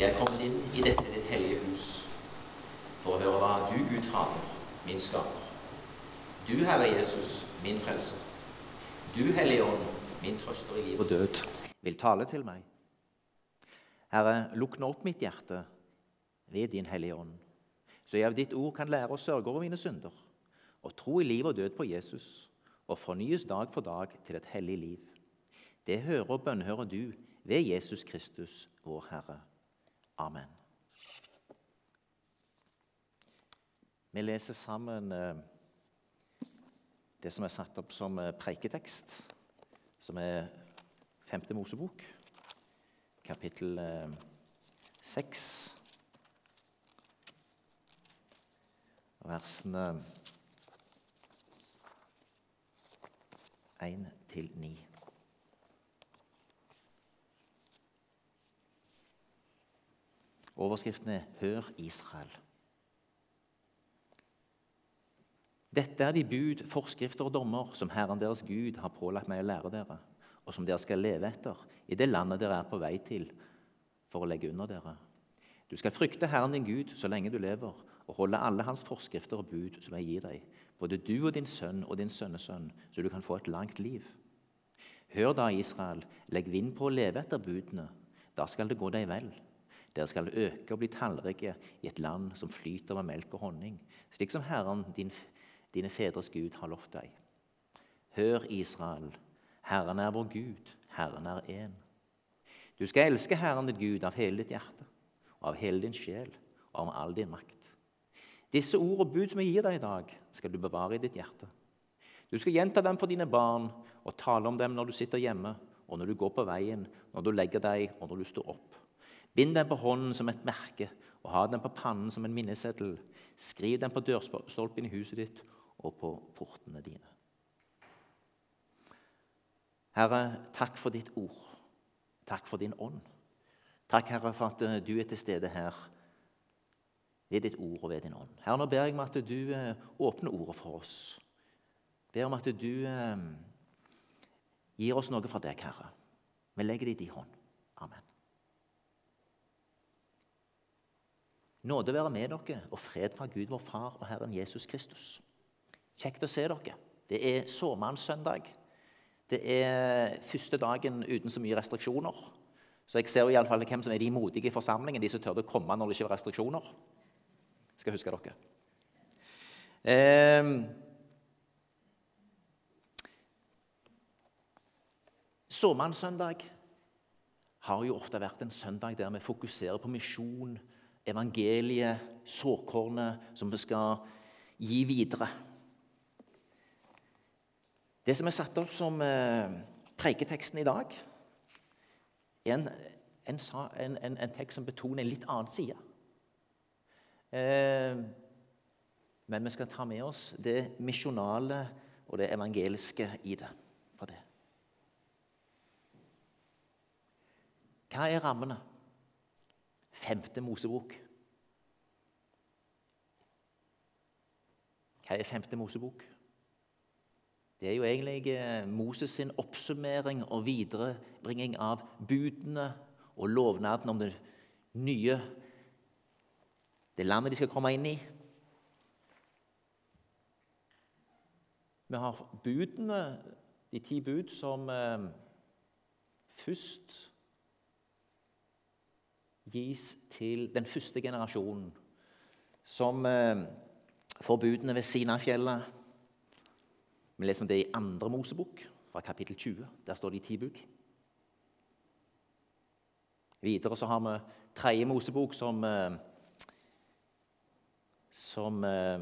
Jeg er kommet inn i dette ditt hellige hus for å høre hva du, Gud Fader, min skaper, du, Herre Jesus, min frelser, du, Hellige Ånd, min trøster i liv og død, vil tale til meg. Herre, lukk nå opp mitt hjerte ved din Hellige Ånd, så jeg av ditt ord kan lære å sørge over mine synder og tro i liv og død på Jesus og fornyes dag for dag til et hellig liv. Det hører og bønnhører du ved Jesus Kristus, vår Herre. Amen. Vi leser sammen eh, det som er satt opp som eh, preiketekst, som er femte Mosebok, kapittel eh, seks, versene 1 til 9. Overskriften er 'Hør Israel'. Dette er de bud, forskrifter og dommer som Herren deres Gud har pålagt meg å lære dere, og som dere skal leve etter i det landet dere er på vei til for å legge under dere. Du skal frykte Herren din Gud så lenge du lever, og holde alle hans forskrifter og bud som jeg gir deg, både du og din sønn og din sønnesønn, så du kan få et langt liv. Hør da, Israel, legg vind på å leve etter budene. Da skal det gå deg vel. Dere skal øke og bli tallrike i et land som flyter med melk og honning, slik som Herren, din, dine fedres Gud, har lovt deg. Hør, Israel, Herren er vår Gud, Herren er én. Du skal elske Herren din Gud av hele ditt hjerte, og av hele din sjel og av all din makt. Disse ord og bud som jeg gir deg i dag, skal du bevare i ditt hjerte. Du skal gjenta dem for dine barn og tale om dem når du sitter hjemme, og når du går på veien, når du legger deg, og når du står opp. Bind dem på hånden som et merke, og ha dem på pannen som en minneseddel. Skriv dem på dørstolpen i huset ditt og på portene dine. Herre, takk for ditt ord. Takk for din ånd. Takk, Herre, for at eh, du er til stede her ved ditt ord og ved din ånd. Herre, nå ber jeg om at du eh, åpner ordet for oss. Ber om at du eh, gir oss noe fra deg, Herre. Vi legger det i din hånd. Amen. Nåde være med dere og fred fra Gud vår Far og Herren Jesus Kristus. Kjekt å se dere. Det er såmannssøndag. Det er første dagen uten så mye restriksjoner. Så jeg ser i alle fall hvem som er de modige i forsamlingen, de som tør å komme når det ikke er restriksjoner. Jeg skal huske dere. Eh, Såmannssøndag har jo ofte vært en søndag der vi fokuserer på misjon, evangeliet, såkornet som vi skal gi videre. Det som er satt opp som eh, preiketeksten i dag, er en, en, en, en, tekst som betoner en litt annen side. Eh, men vi skal ta med oss det misjonale og det evangeliske i det. For det. Hva er rammene? Femte Mosebok. Hva er Femte Mosebok? Det er jo egentlig eh, Moses sin oppsummering og viderebringing av budene og lovnaden om det nye det landet de skal komme inn i. Vi har budene, de ti bud, som eh, først gis til den første generasjonen, som eh, får budene ved Sinafjellet. Vi leser om det i andre Mosebok, fra kapittel 20. Der står de ti bud. Videre så har vi tredje Mosebok, som, eh, som eh,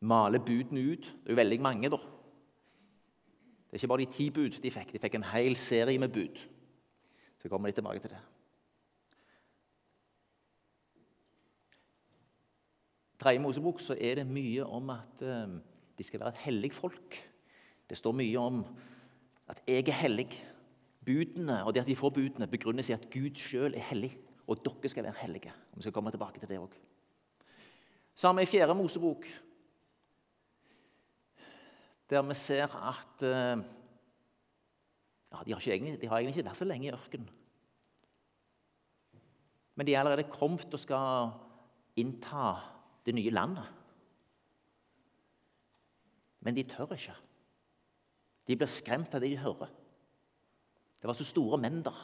maler budene ut. Det er jo veldig mange, da. Det er ikke bare de ti bud de fikk. De fikk en hel serie med bud. Så kommer litt tilbake til det. Tredje Mosebok så er det mye om at um, de skal være et hellig folk. Det står mye om at jeg er hellig. Budene og det at de får budene, begrunnes i at Gud sjøl er hellig. Og dere skal være hellige. Vi skal komme tilbake til det òg. Vi i fjerde Mosebok, der vi ser at uh, ja, de, har egentlig, de, har egentlig, ikke vært så lenge i ørkenen. Men de er allerede kommet og skal innta det nye landet. Men de tør ikke. De blir skremt av det de hører. Det var så store menn der.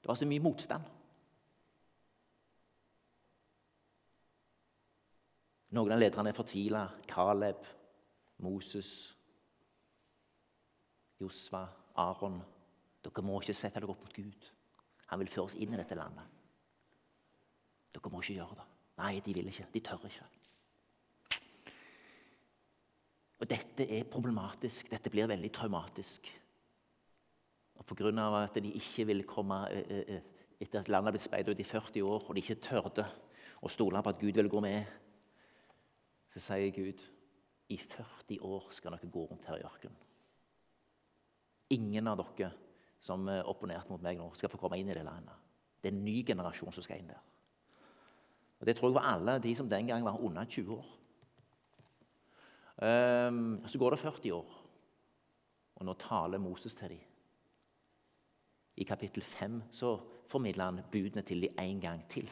Det var så mye motstand. Noen av lederne er fortvila. Caleb, Moses, Josva, Aron. Dere må ikke sette dere opp mot Gud. Han vil føre oss inn i dette landet. Dere må ikke gjøre det. Nei, de vil ikke. De tør ikke. Og Dette er problematisk. Dette blir veldig traumatisk. Og Pga. at de ikke ville komme eh, eh, eh, etter at landet blitt speidet ut i 40 år, og de ikke tørde å stole på at Gud ville gå med, så sier Gud i 40 år skal dere gå rundt her i ørkenen. Ingen av dere som opponerte mot meg nå, skal få komme inn i det landet. Det er en ny generasjon som skal inn der. Og Det tror jeg var alle de som den gang var under 20 år. Um, så går det 40 år, og nå taler Moses til dem. I kapittel 5 så formidler han budene til dem en gang til.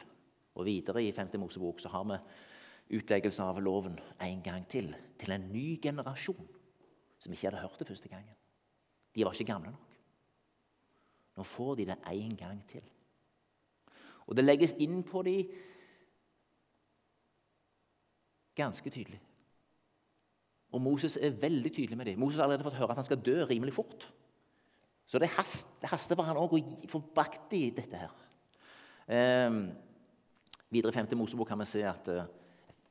Og videre i 5. Mosebok så har vi utleggelse av loven en gang til. Til en ny generasjon som ikke hadde hørt det første gangen. De var ikke gamle nok. Nå får de det en gang til. Og det legges inn på dem ganske tydelig. Og Moses er veldig tydelig med det. Moses har allerede fått høre at han skal dø rimelig fort. Så det haster, haste for han òg å få brakt i dette her. Eh, videre i 5. Mosebok kan vi se at eh,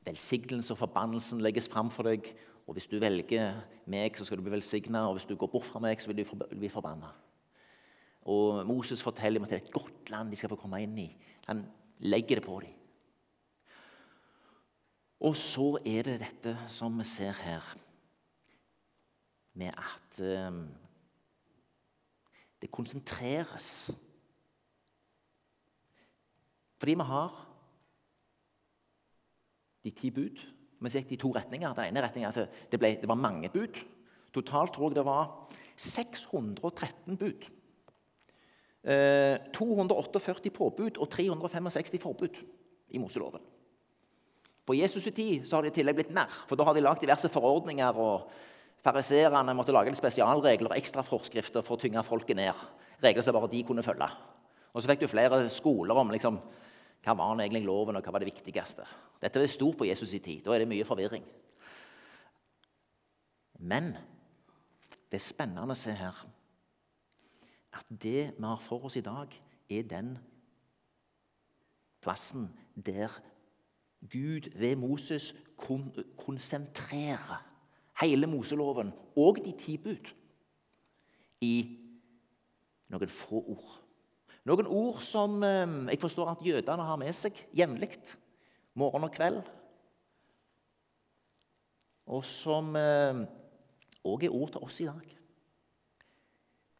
velsignelse og forbannelsen legges fram for deg. Og hvis du velger meg, så skal du bli velsigna, og hvis du går bort fra meg, så vil du bli forbanna. Og Moses forteller dem at det er et godt land de skal få komme inn i. Han legger det på dem. Og så er det dette som vi ser her, med at eh, det konsentreres. Fordi vi har de ti bud. Vi gikk i to retninger. Den ene retningen, altså, det, ble, det var mange bud. Totalt tror jeg det var 613 bud. Eh, 248 påbud og 365 forbud i Moseloven. På Jesus' tid så har det i tillegg blitt mer, for da har de lagd diverse forordninger. og Fariseerne måtte lage spesialregler og ekstraforskrifter for å tynge folket ned. Regler som bare de kunne følge. Og Så fikk du flere skoler om liksom, hva var egentlig loven og hva var det viktigste. Dette er stort på Jesus' i tid. Da er det mye forvirring. Men det er spennende å se her at det vi har for oss i dag, er den plassen der Gud ved Moses kon konsentrerer hele Moseloven og de ti bud i noen få ord. Noen ord som eh, jeg forstår at jødene har med seg jevnlig, morgen og kveld. Og som òg eh, er ord til oss i dag.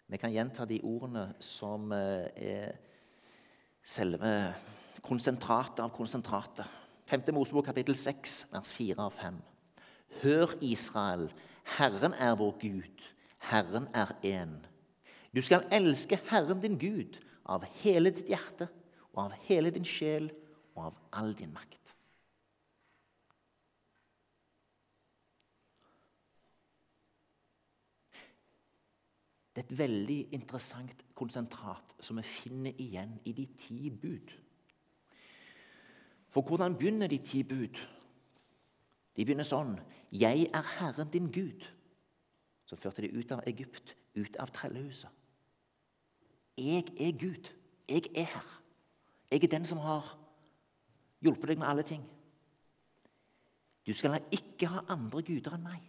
Vi kan gjenta de ordene som eh, er selve konsentratet av konsentratet. 5. Mosebok kapittel 6, vers 4 og 5. Hør, Israel, Herren er vår Gud, Herren er én. Du skal elske Herren din Gud av hele ditt hjerte og av hele din sjel og av all din makt. Det er et veldig interessant konsentrat som vi finner igjen i de ti bud. For hvordan begynner de ti bud? De begynner sånn Jeg er Herren din Gud. Så førte de ut av Egypt, ut av trellehuset. Jeg er Gud. Jeg er her. Jeg er den som har hjulpet deg med alle ting. Du skal ikke ha andre guder enn meg.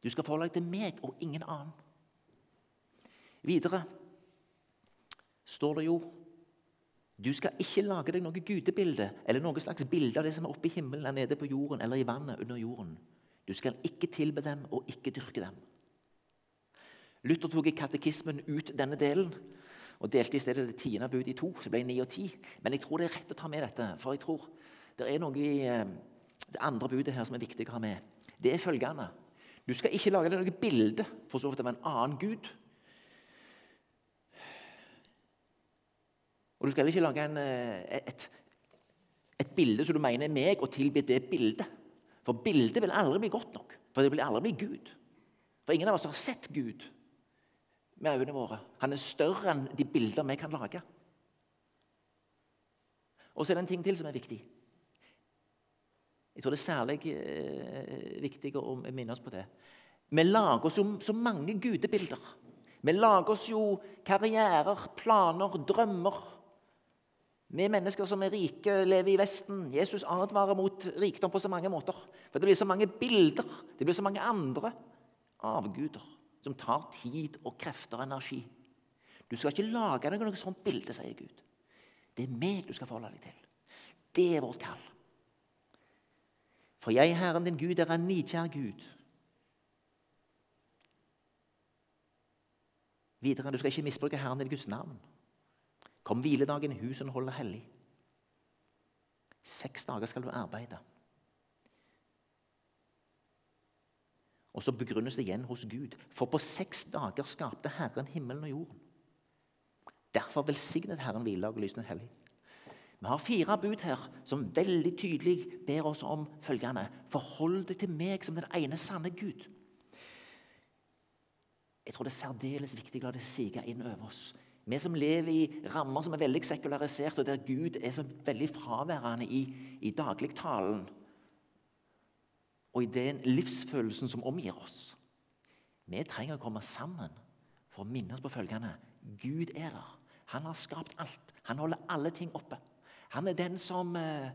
Du skal forholde deg til meg og ingen annen. Videre står det jo du skal ikke lage deg noe gudebilde eller noe slags bilde av det som er oppe i himmelen, eller nede på jorden eller i vannet under jorden. Du skal ikke tilbe dem og ikke dyrke dem. Luther tok i katekismen ut denne delen og delte i stedet det tiende budet i to. så ble det ni og ti. Men jeg tror det er rett å ta med dette, for jeg tror det er noe i eh, det andre budet her som er viktig å ha med. Det er følgende Du skal ikke lage deg noe bilde for så vidt av en annen gud Og du skal heller ikke lage en, eh, et, et bilde som du mener er meg, og tilby det bildet. For bildet vil aldri bli godt nok. For det vil aldri bli Gud. For ingen av oss har sett Gud med øynene våre. Han er større enn de bilder vi kan lage. Og så er det en ting til som er viktig. Jeg tror det er særlig eh, viktig å minne oss på det. Vi lager oss jo så mange gudebilder. Vi lager oss jo karrierer, planer, drømmer. Vi mennesker som er rike, lever i Vesten. Jesus advarer mot rikdom på så mange måter. For det blir så mange bilder, det blir så mange andre avguder som tar tid og krefter og energi. Du skal ikke lage deg noe sånt bilde, sier Gud. Det er meg du skal forholde deg til. Det er vårt kall. For jeg, Herren din Gud, er en nidkjær Gud. Videre, du skal ikke misbruke Herren din Guds navn. Kom hviledagen i huset deg hellig. Seks dager skal du arbeide. Og så begrunnes det igjen hos Gud. For på seks dager skapte Herren himmelen og jorden. Derfor velsignet Herren hviledag og lysene hellig. Vi har fire bud her som veldig tydelig ber oss om følgende.: Forhold deg til meg som den ene sanne Gud. Jeg tror det er særdeles viktig å la det sige inn over oss. Vi som lever i rammer som er veldig sekularisert, og der Gud er så veldig fraværende i, i dagligtalen og i den livsfølelsen som omgir oss. Vi trenger å komme sammen for å minne oss på følgende Gud er der. Han har skapt alt. Han holder alle ting oppe. Han er den som eh,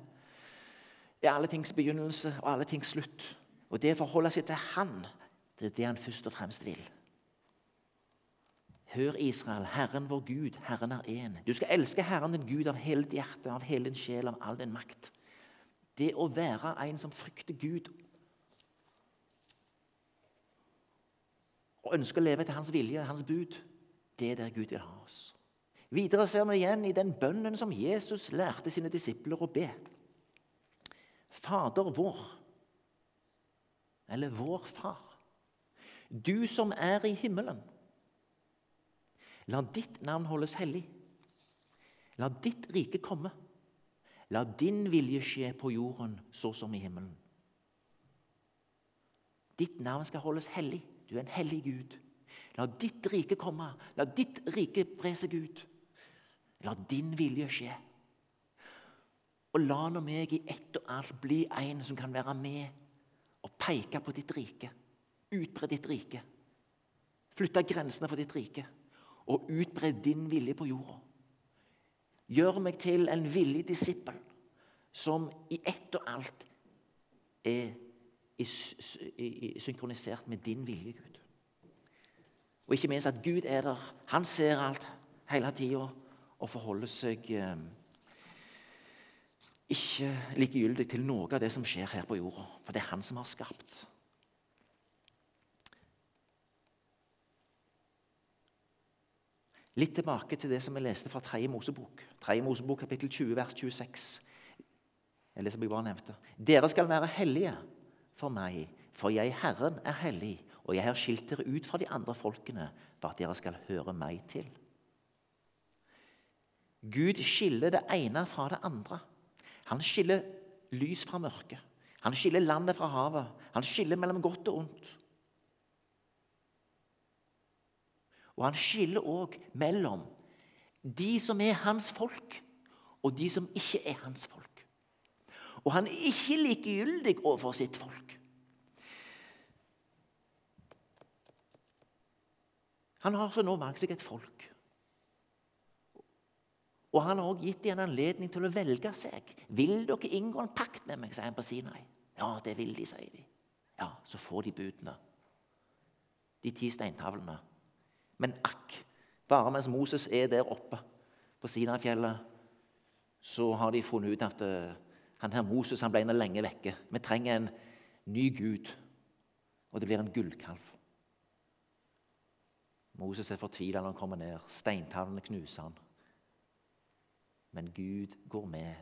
er alle tings begynnelse og alle tings slutt. Og det å forholde seg til Han, det er det han først og fremst vil. Hør, Israel, Herren vår Gud, Herren er én. Du skal elske Herren din Gud av hele ditt hjerte, av hele din sjel, av all din makt. Det å være en som frykter Gud og ønsker å leve etter Hans vilje, Hans bud, det er der Gud vil ha oss. Videre ser vi igjen i den bønnen som Jesus lærte sine disipler å be. Fader vår, eller vår Far, du som er i himmelen. La ditt navn holdes hellig. La ditt rike komme. La din vilje skje på jorden så som i himmelen. Ditt navn skal holdes hellig. Du er en hellig Gud. La ditt rike komme. La ditt rike bre seg ut. La din vilje skje. Og la nå meg i ett og alt bli en som kan være med og peke på ditt rike. Utbre ditt rike. Flytte grensene for ditt rike. Og utbre din vilje på jorda. Gjør meg til en villig disippel som i ett og alt er synkronisert med din vilje, Gud. Og ikke minst at Gud er der. Han ser alt hele tida og forholder seg eh, ikke likegyldig til noe av det som skjer her på jorda. For det er han som har skapt. Litt tilbake til det som vi leste fra 3. Mosebok. 3. Mosebok kapittel 20, vers 26. Eller som jeg bare nevnte. Dere skal være hellige for meg, for jeg, Herren, er hellig, og jeg har skilt dere ut fra de andre folkene for at dere skal høre meg til. Gud skiller det ene fra det andre. Han skiller lys fra mørke. Han skiller landet fra havet. Han skiller mellom godt og ondt. Og han skiller òg mellom de som er hans folk, og de som ikke er hans folk. Og han er ikke likegyldig overfor sitt folk. Han har så nå valgt seg et folk. Og han har også gitt dem en anledning til å velge seg. 'Vil dere inngå en pakt med meg?' sier han på Sinai. 'Ja, det vil de', sier de. Ja, Så får de budene. De ti steintavlene. Men akk, bare mens Moses er der oppe på Sinai-fjellet, så har de funnet ut at uh, han her Moses han ble inne lenge vekke. Vi trenger en ny gud, og det blir en gullkalv. Moses er fortvila når han kommer ned. Steintavlene knuser han. Men Gud går med.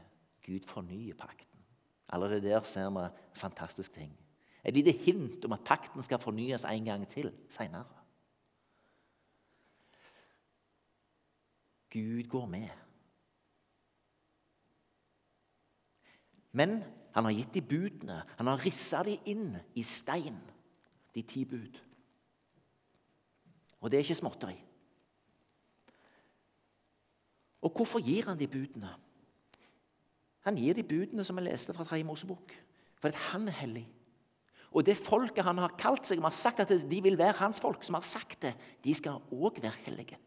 Gud fornyer pakten. Allerede der ser vi en fantastisk ting. Et lite hint om at pakten skal fornyes en gang til seinere. Gud går med. Men han har gitt de budene. Han har rissa de inn i stein, de ti bud. Og det er ikke småtteri. Og hvorfor gir han de budene? Han gir de budene som vi leste fra Tredje Mosebok, fordi han er hellig. Og det folket han har kalt seg, som har sagt at de vil være hans folk, som har sagt det, de skal òg være hellige.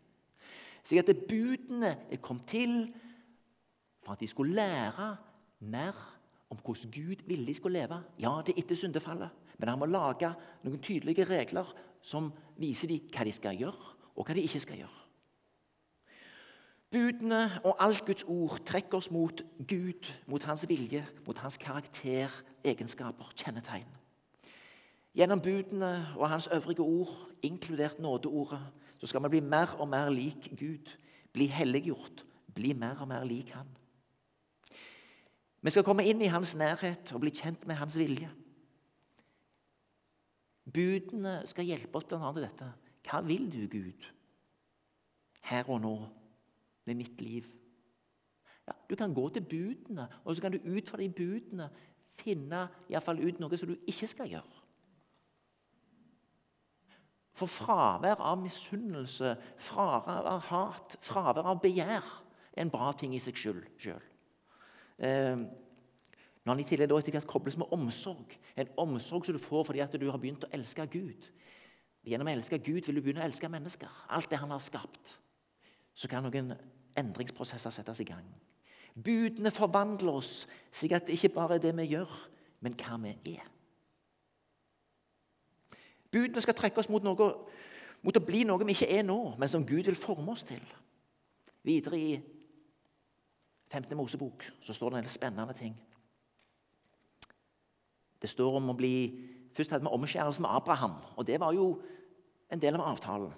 Så at budene er kommet til for at de skulle lære mer om hvordan Gud ville de skulle leve. Ja, det er etter syndefallet, men han må lage noen tydelige regler som viser dem hva de skal gjøre, og hva de ikke skal gjøre. Budene og alt Guds ord trekker oss mot Gud, mot hans vilje, mot hans karakter, egenskaper, kjennetegn. Gjennom budene og hans øvrige ord, inkludert nådeordet, så skal vi bli mer og mer lik Gud, bli helliggjort, bli mer og mer lik Han. Vi skal komme inn i hans nærhet og bli kjent med hans vilje. Budene skal hjelpe oss bl.a. i dette. Hva vil du, Gud, her og nå, med mitt liv? Ja, du kan gå til budene, og så kan du ut fra de budene finne i fall ut noe som du ikke skal gjøre. For fravær av misunnelse, fravær av hat, fravær av begjær er en bra ting i seg sjøl. Eh, når han i tillegg etter hvert kobles med omsorg, en omsorg som du får fordi at du har begynt å elske Gud Gjennom å elske Gud vil du begynne å elske mennesker. Alt det han har skapt. Så kan noen endringsprosesser settes i gang. Budene forvandler oss, slik at det ikke bare er det vi gjør, men hva vi er. Budene skal trekke oss mot, noe, mot å bli noe vi ikke er nå, men som Gud vil forme oss til. Videre i 5. Mosebok så står det en del spennende ting. Det står om å bli Først hadde vi omskjærelsen med Abraham, og det var jo en del av avtalen.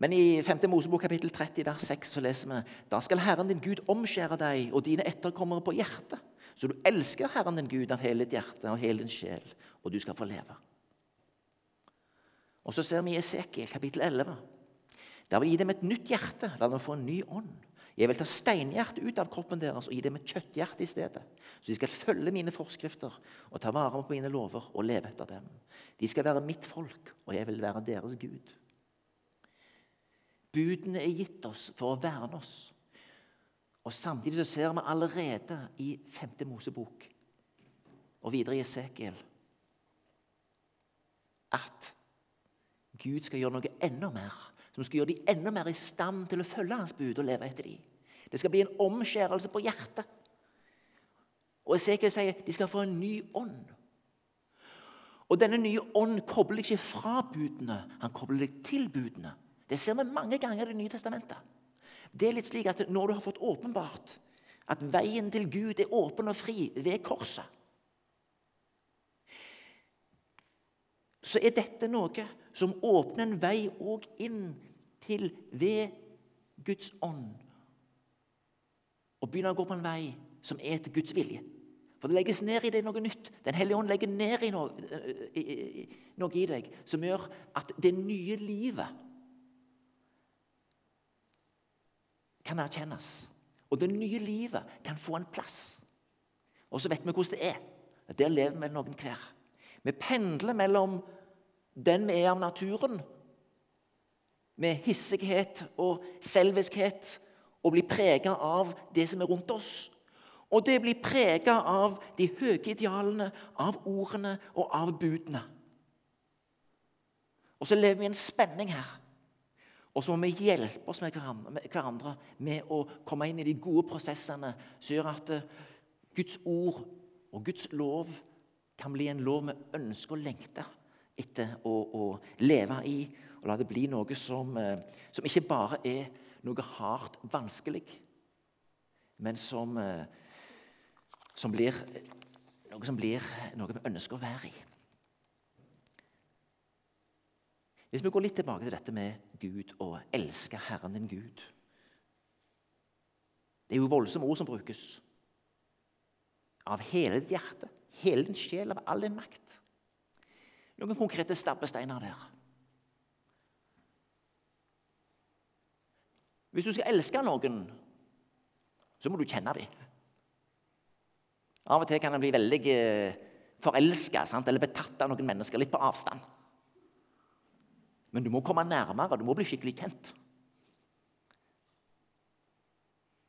Men i 5. Mosebok kapittel 30 vers 6 så leser vi da skal Herren din Gud omskjære deg og dine etterkommere på hjertet, så du elsker Herren din Gud av hele ditt hjerte og hele din sjel, og du skal få leve. Og så ser vi i Esekiel kapittel 11. Der vil jeg gi dem et nytt hjerte. La dem få en ny ånd. Jeg vil ta steinhjertet ut av kroppen deres og gi dem et kjøtthjerte i stedet. Så de skal følge mine forskrifter og ta vare på mine lover og leve etter dem. De skal være mitt folk, og jeg vil være deres Gud. Budene er gitt oss for å verne oss. Og Samtidig så ser vi allerede i 5. Mosebok og videre i Esekiel at Gud skal gjøre noe enda mer. Som skal gjøre de enda mer i stand til å følge hans bud og leve etter dem. Det skal bli en omskjærelse på hjertet. Og Esekiel sier de skal få en ny ånd. Og Denne nye ånd kobler ikke fra budene, han kobler deg til budene. Det ser vi mange ganger i Det nye testamentet. Det er litt slik at Når du har fått åpenbart at veien til Gud er åpen og fri ved korset, så er dette noe som åpner en vei òg inn til ved Guds ånd. Og begynner å gå på en vei som er til Guds vilje. For det legges ned i deg noe nytt. Den hellige ånd legger ned i noe, i, i, noe i deg som gjør at det nye livet kan erkjennes. Og det nye livet kan få en plass. Og så vet vi hvordan det er. Der lever vi noen hver. Vi pendler mellom den vi er av naturen, med hissighet og selviskhet, og blir prega av det som er rundt oss. Og det blir prega av de høye idealene, av ordene og av budene. Og så lever vi i en spenning her. Og så må vi hjelpe oss med hverandre med å komme inn i de gode prosessene som gjør at eh, Guds ord og Guds lov kan bli en lov vi ønsker og lengte etter å, å, leve i. Og la det bli noe som, eh, som ikke bare er noe hardt vanskelig, men som, eh, som blir noe som blir noe vi ønsker å være i. Hvis vi går litt tilbake til dette med Gud og elske Herren din Gud Det er jo voldsomme ord som brukes. Av hele ditt hjerte, hele din sjel, av all din makt noen konkrete stabbesteiner der. Hvis du skal elske noen, så må du kjenne dem. Av og til kan en bli veldig eh, forelska eller betatt av noen mennesker, litt på avstand. Men du må komme nærmere, du må bli skikkelig kjent.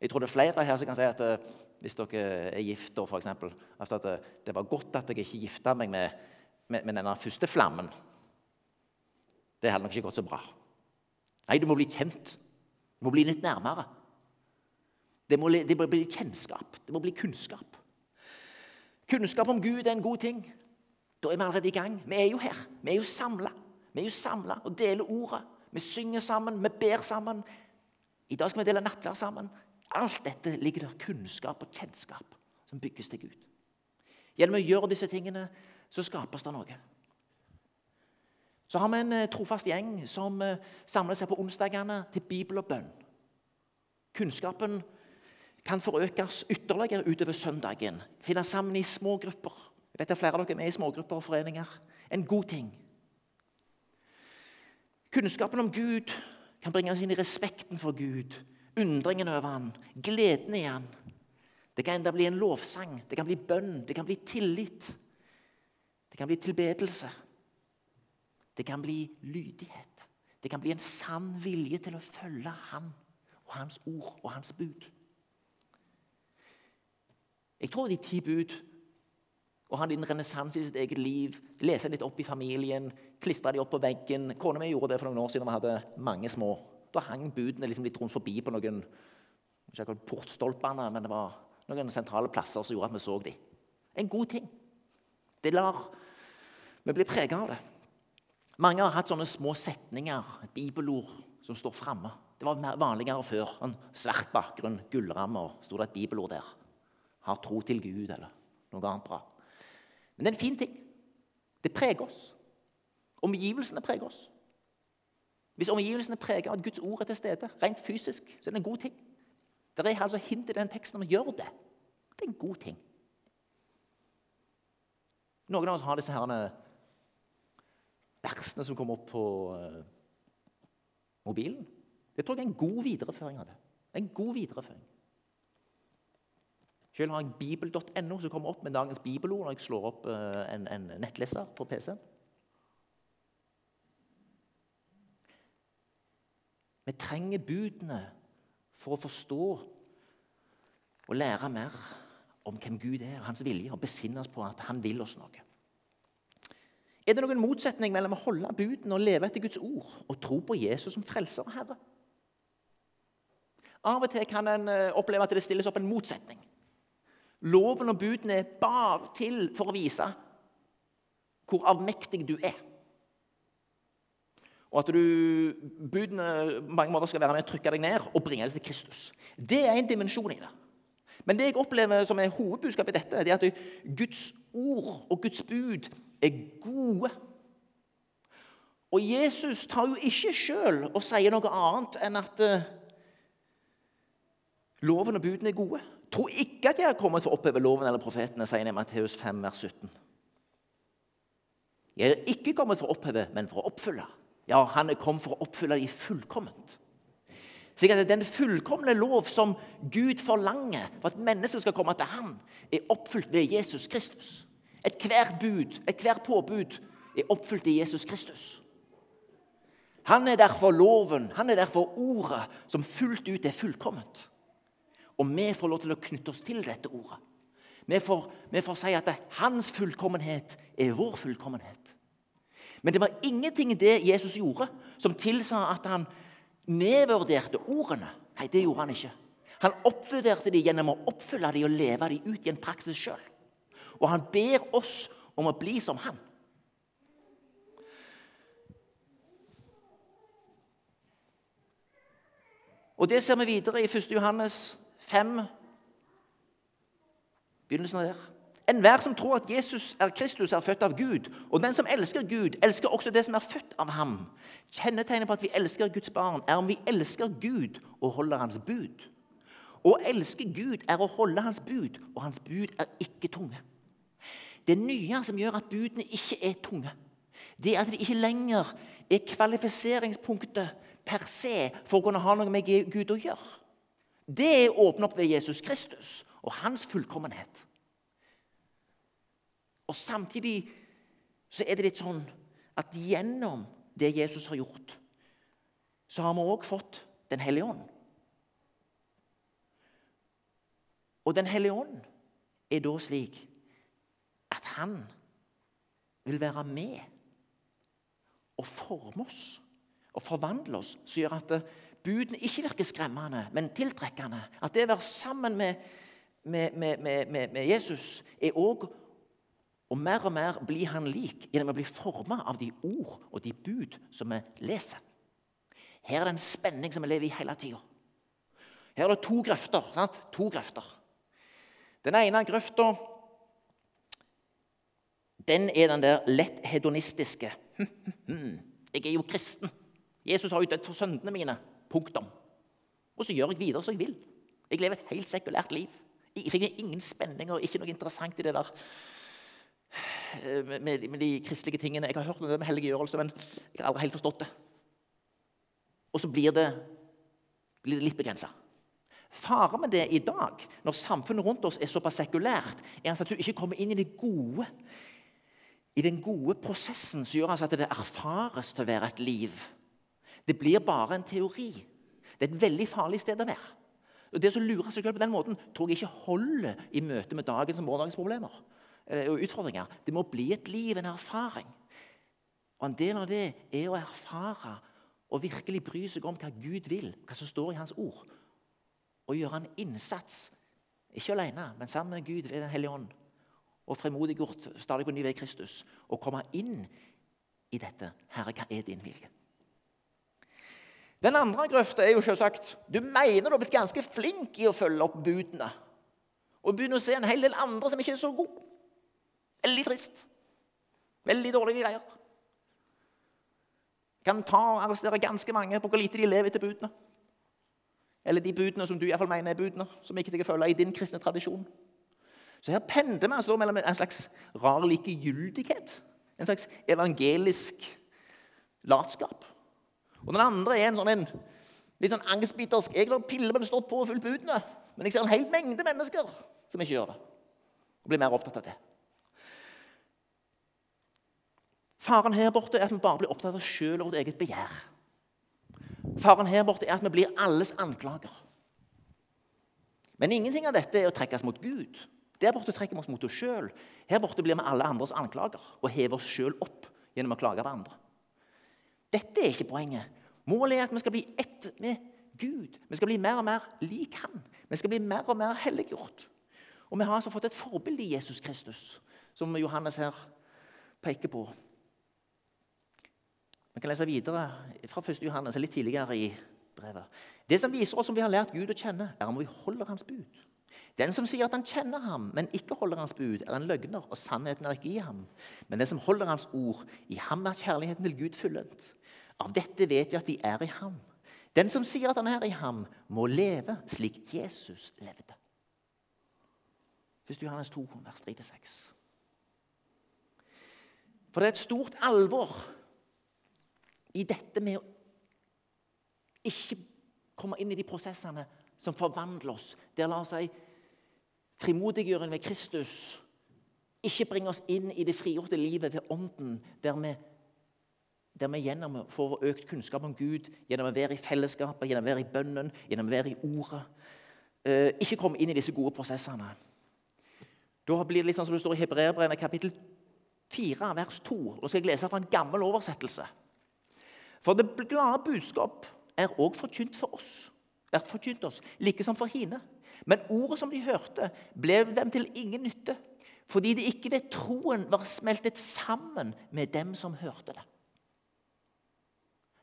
Jeg tror det er flere her som kan si at eh, hvis dere er gift, eksempel, altså at eh, det var godt at jeg ikke gifta meg med, med, med, denne første flammen. Det hadde nok ikke gått så bra. Nei, du må bli kjent. Du må bli litt nærmere. Det må, det må bli kjennskap. Det må bli kunnskap. Kunnskap om Gud er en god ting. Da er vi allerede i gang. Vi er jo her. Vi er jo samla. Vi er jo samla og deler ordet. Vi synger sammen, vi ber sammen. I dag skal vi dele nattverd sammen. Alt dette ligger der kunnskap og kjennskap som bygges til Gud. Gjennom å gjøre disse tingene så skapes det noe. Så har vi en eh, trofast gjeng som eh, samler seg på onsdagene til bibel og bønn. Kunnskapen kan forøkes ytterligere utover søndagen. Finne sammen i små grupper. Jeg vet at Flere av dere er med i smågrupper og foreninger. En god ting. Kunnskapen om Gud kan bringe oss inn i respekten for Gud undringen over han, gleden i han. Det kan enda bli en lovsang, det kan bli bønn, det kan bli tillit. Det kan bli tilbedelse. Det kan bli lydighet. Det kan bli en sann vilje til å følge Han og Hans ord og Hans bud. Jeg tror de ti bud og ha en liten renessanse i sitt eget liv, lese litt opp i familien, klistre de opp på veggen. Kona mi gjorde det for noen år siden vi hadde mange små. Da hang budene liksom litt rundt forbi på noen ikke portstolpene, men det var noen sentrale plasser som gjorde at vi så dem. En god ting. Det lar vi bli preget av det. Mange har hatt sånne små setninger, bibelord, som står framme. Det var vanligere før. En svart bakgrunn, gullrammer, sto det et bibelord der. Har tro til Gud, eller noe annet bra. Men det er en fin ting. Det preger oss. Omgivelsene preger oss. Hvis omgivelsene preger at Guds ord er til stede, rent fysisk, så er det en god ting. Det er altså hint i den teksten om å gjøre det. Det er en god ting. Noen av oss har disse herrene versene som kommer opp på uh, mobilen. Det tror jeg er en god videreføring av det. En god videreføring. Selv har jeg bibel.no, som kommer opp med dagens bibelord når jeg slår opp uh, en, en nettleser på PC-en. Vi trenger budene for å forstå og lære mer om hvem Gud er, og hans vilje, og besinne oss på at han vil oss noe. Er det noen motsetning mellom å holde budene og leve etter Guds ord og tro på Jesus som frelser og herre? Av og til kan en eh, oppleve at det stilles opp en motsetning. Loven og budene er bare til for å vise hvor avmektig du er. Og at du budene mange måter skal være med å trykke deg ned og bringe deg til Kristus. Det er en dimensjon i det. Men det jeg opplever som er hovedbudskapet i dette, det er at Guds ord og Guds bud er gode. Og Jesus tar jo ikke sjøl og sier noe annet enn at uh, loven og budene er gode. Tro ikke at jeg har kommet for å oppheve loven eller profetene, sier han i Matteus 5, vers 17. Jeg er ikke kommet for å oppheve, men for å oppfylle. Ja, han er kommet for å oppfylle de fullkomment. Slik at Den fullkomne lov som Gud forlanger for at mennesket skal komme til ham, er oppfylt ved Jesus Kristus. Ethvert bud, ethvert påbud er oppfylt i Jesus Kristus. Han er derfor loven, han er derfor ordet, som fullt ut er fullkomment. Og vi får lov til å knytte oss til dette ordet. Vi får, vi får si at hans fullkommenhet er vår fullkommenhet. Men det var ingenting i det Jesus gjorde, som tilsa at han nedvurderte ordene. Nei, det gjorde han ikke. Han oppvurderte dem gjennom å oppfylle dem og leve dem ut i en praksis sjøl. Og han ber oss om å bli som han. Og Det ser vi videre i 1. Johannes 5, begynnelsen av der. Enhver som tror at Jesus er Kristus, er født av Gud. Og den som elsker Gud, elsker også det som er født av ham. Kjennetegnet på at vi elsker Guds barn, er om vi elsker Gud og holder hans bud. Å elske Gud er å holde hans bud, og hans bud er ikke tunge. Det nye som gjør at budene ikke er tunge, det er at de ikke lenger er kvalifiseringspunktet per se for å kunne ha noe med Gud å gjøre. Det er åpnet opp ved Jesus Kristus og hans fullkommenhet. Og samtidig så er det litt sånn at gjennom det Jesus har gjort, så har vi òg fått Den hellige ånd. Og Den hellige ånd er da slik at han vil være med og forme oss og forvandle oss, som gjør at budene ikke virker skremmende, men tiltrekkende. At det å være sammen med, med, med, med Jesus er òg og mer og mer blir han lik gjennom å bli forma av de ord og de bud som vi leser. Her er det en spenning som vi lever i hele tida. Her er det to grøfter. sant? To grøfter. Den ene grøfta den er den der lett hedonistiske. Jeg er jo kristen. Jesus har jo dødd for syndene mine. Punktum. Og så gjør jeg videre som jeg vil. Jeg lever et helt sekulært liv. Jeg finner ingen spenninger, ikke noe interessant i det der med, med, de kristelige tingene. Jeg har hørt noe med helliggjørelse, men jeg har aldri helt forstått det. Og så blir det, blir det litt begrensa. Faren med det i dag, når samfunnet rundt oss er såpass sekulært, er altså at du ikke kommer inn i det gode. I den gode prosessen som gjør altså at det erfares til å være et liv. Det blir bare en teori. Det er et veldig farlig sted å være. Og Det som lurer seg selv på den måten, tror jeg ikke holder i møte med dagens og morgendagens problemer og utfordringer. Det må bli et liv, en erfaring. Og En del av det er å erfare og virkelig bry seg om hva Gud vil, hva som står i Hans ord. Og gjøre en innsats, ikke alene, men sammen med Gud ved Den hellige ånd. Og frimodiggjort stadig på ny ved Kristus. Og komme inn i dette. Herre, hva er din vilje? Den andre grøfta er jo selvsagt du mener du har blitt ganske flink i å følge opp budene. Og begynner å se en hel del andre som ikke er så gode. Veldig trist. Veldig dårlige greier. Kan ta og arrestere ganske mange på hvor lite de lever etter budene. Eller de budene som du i hvert fall mener er budene, som ikke jeg følger i din kristne tradisjon. Så her pendler vi altså mellom en slags rar likegyldighet, en slags evangelisk latskap og den andre er en sånn en, litt sånn angstbitersk Jeg lar pillene stått på og fulgt budene, men jeg ser en hel mengde mennesker som ikke gjør det. Og blir mer opptatt av det. Faren her borte er at vi bare blir opptatt av oss sjøl og vårt eget begjær. Faren her borte er at vi blir alles anklager. Men ingenting av dette er å trekkes mot Gud. Der borte trekker vi oss mot oss sjøl. Her borte blir vi alle andres anklager og hever oss sjøl opp gjennom å klage på andre. Dette er ikke poenget. Målet er at vi skal bli ett med Gud. Vi skal bli mer og mer lik Han. Vi skal bli mer og mer helliggjort. Og vi har altså fått et forbilde i Jesus Kristus, som Johannes her peker på. Vi kan lese videre fra 1. Johannes, litt tidligere i brevet. Det som viser oss om vi har lært Gud å kjenne, er om vi holder Hans bud. Den som sier at han kjenner ham, men ikke holder hans bud, er en løgner, og sannheten er ikke i ham. Men den som holder hans ord, i ham er kjærligheten til Gud fullendt. Av dette vet vi at de er i ham. Den som sier at han er i ham, må leve slik Jesus levde. 1. Johannes 2, vers 3-6. For det er et stort alvor i dette med å ikke komme inn i de prosessene som forvandler oss. Der lar seg frimodiggjøring ved Kristus ikke bringe oss inn i det frigjorte livet ved Ånden, der vi der vi gjennom får økt kunnskap om Gud, gjennom å være i fellesskapet, gjennom å være i bønnen, gjennom å være i ordet, eh, ikke komme inn i disse gode prosessene. Da blir det litt sånn som det står i Hebreerbrevet kapittel 4, vers 2. Nå skal jeg lese fra en gammel oversettelse. For det glade budskap er òg forkynt for oss, er forkynt oss, like som for hine. Men ordet som de hørte, ble dem til ingen nytte, fordi de ikke ved troen var smeltet sammen med dem som hørte det.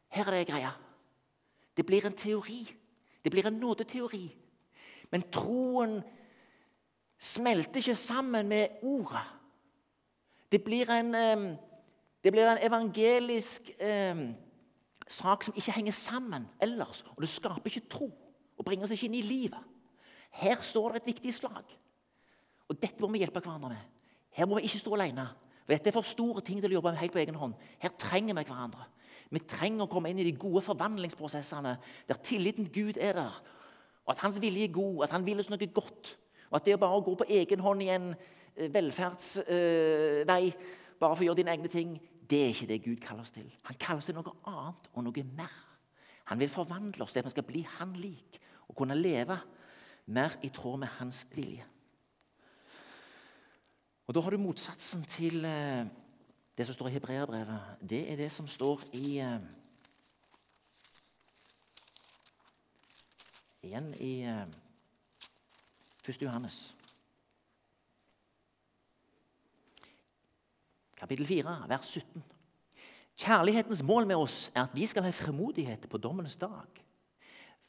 Her er det greia. Det blir en teori. Det blir en nådeteori. Men troen smelter ikke sammen med ordet. Det blir en, det blir en evangelisk eh, sak som ikke henger sammen ellers. Og det skaper ikke tro og bringer oss ikke inn i livet. Her står det et viktig slag. Og dette må vi hjelpe hverandre med. Her må vi ikke stå alene. For dette er for store ting til å jobbe med helt på egen hånd. Her trenger vi hverandre. Vi trenger å komme inn i de gode forvandlingsprosessene der tilliten Gud er der, og at hans vilje er god, at han vil oss noe godt. Og at det å bare gå på egen hånd i en eh, velferdsvei, eh, bare for å gjøre dine egne ting, det er ikke det Gud kaller oss til. Han kaller oss til noe annet og noe mer. Han vil forvandle oss til at vi skal bli Han lik og kunne leve mer i tråd med Hans vilje. Og Da har du motsatsen til eh, det som står i Hebreerbrevet. Det er det som står i eh, Igjen i 1. Eh, Johannes. Kapittel 4, vers 17. Kjærlighetens mål med oss er at vi skal ha fremodighet på dommens dag.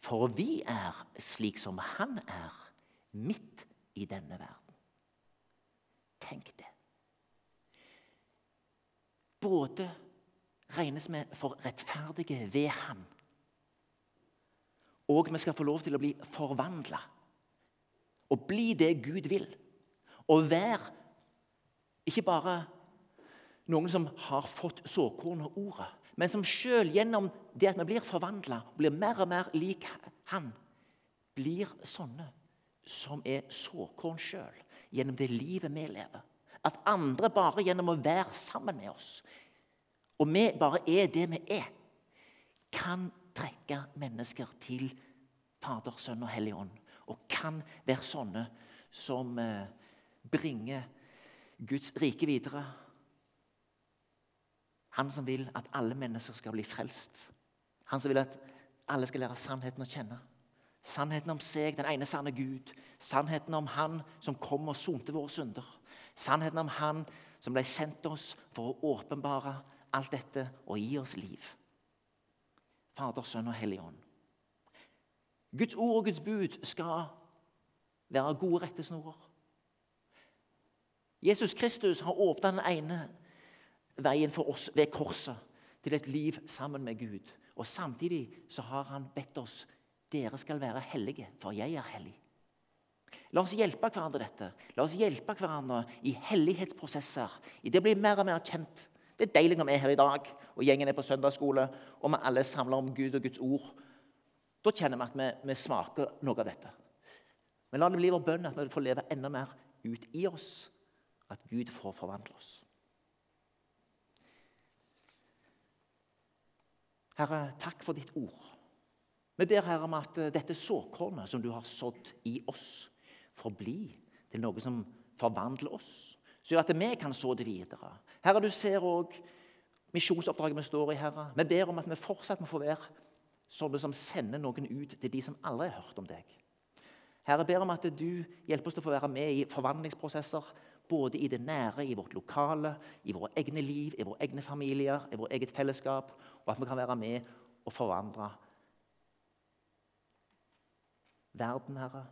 For vi er slik som Han er, midt i denne verden. Tenk det. Både regnes vi for rettferdige ved Han, og vi skal få lov til å bli forvandla. Og bli det Gud vil. Og være ikke bare noen som har fått såkorn og ordet, men som sjøl gjennom det at vi blir forvandla, blir mer og mer lik Han, blir sånne som er såkorn sjøl gjennom det livet vi lever. At andre bare gjennom å være sammen med oss, og vi bare er det vi er, kan trekke mennesker til Fader, Sønn og Hellig Ånd. Og kan være sånne som eh, bringer Guds rike videre han som vil at alle mennesker skal bli frelst. Han som vil at alle skal lære sannheten å kjenne. Sannheten om seg, den ene sanne Gud. Sannheten om Han som kom og sonte våre synder. Sannheten om Han som ble sendt oss for å åpenbare alt dette og gi oss liv. Fader, Sønn og Hellig Ånd. Guds ord og Guds bud skal være gode rettesnorer. Jesus Kristus har åpna den ene veien for oss ved korset til et liv sammen med Gud. Og Samtidig så har han bedt oss dere skal være hellige, for jeg er hellig. La oss hjelpe hverandre dette. La oss hjelpe hverandre i hellighetsprosesser. I det blir mer og mer kjent. Det er deilig når vi er her i dag, og gjengen er på søndagsskole, og vi alle samler om Gud og Guds ord. Da kjenner vi at vi, vi smaker noe av dette. Men la det bli vår bønn at vi får leve enda mer ut i oss, at Gud får forvandle oss. Herre, takk for ditt ord. Vi ber Herre om at eh, dette såkornet som du har sådd i oss, får bli til noe som forvandler oss, så gjør at vi kan så det videre. Herre, du ser òg misjonsoppdraget vi står i, Herre. Vi ber om at vi fortsatt må få være sånne som sender noen ut til de som aldri har hørt om deg. Herre, jeg ber om at du hjelper oss til å få være med i forvandlingsprosesser. Både i det nære, i vårt lokale, i våre egne liv, i våre egne familier, i vårt eget fellesskap og at vi kan være med og forandre verden, Herre.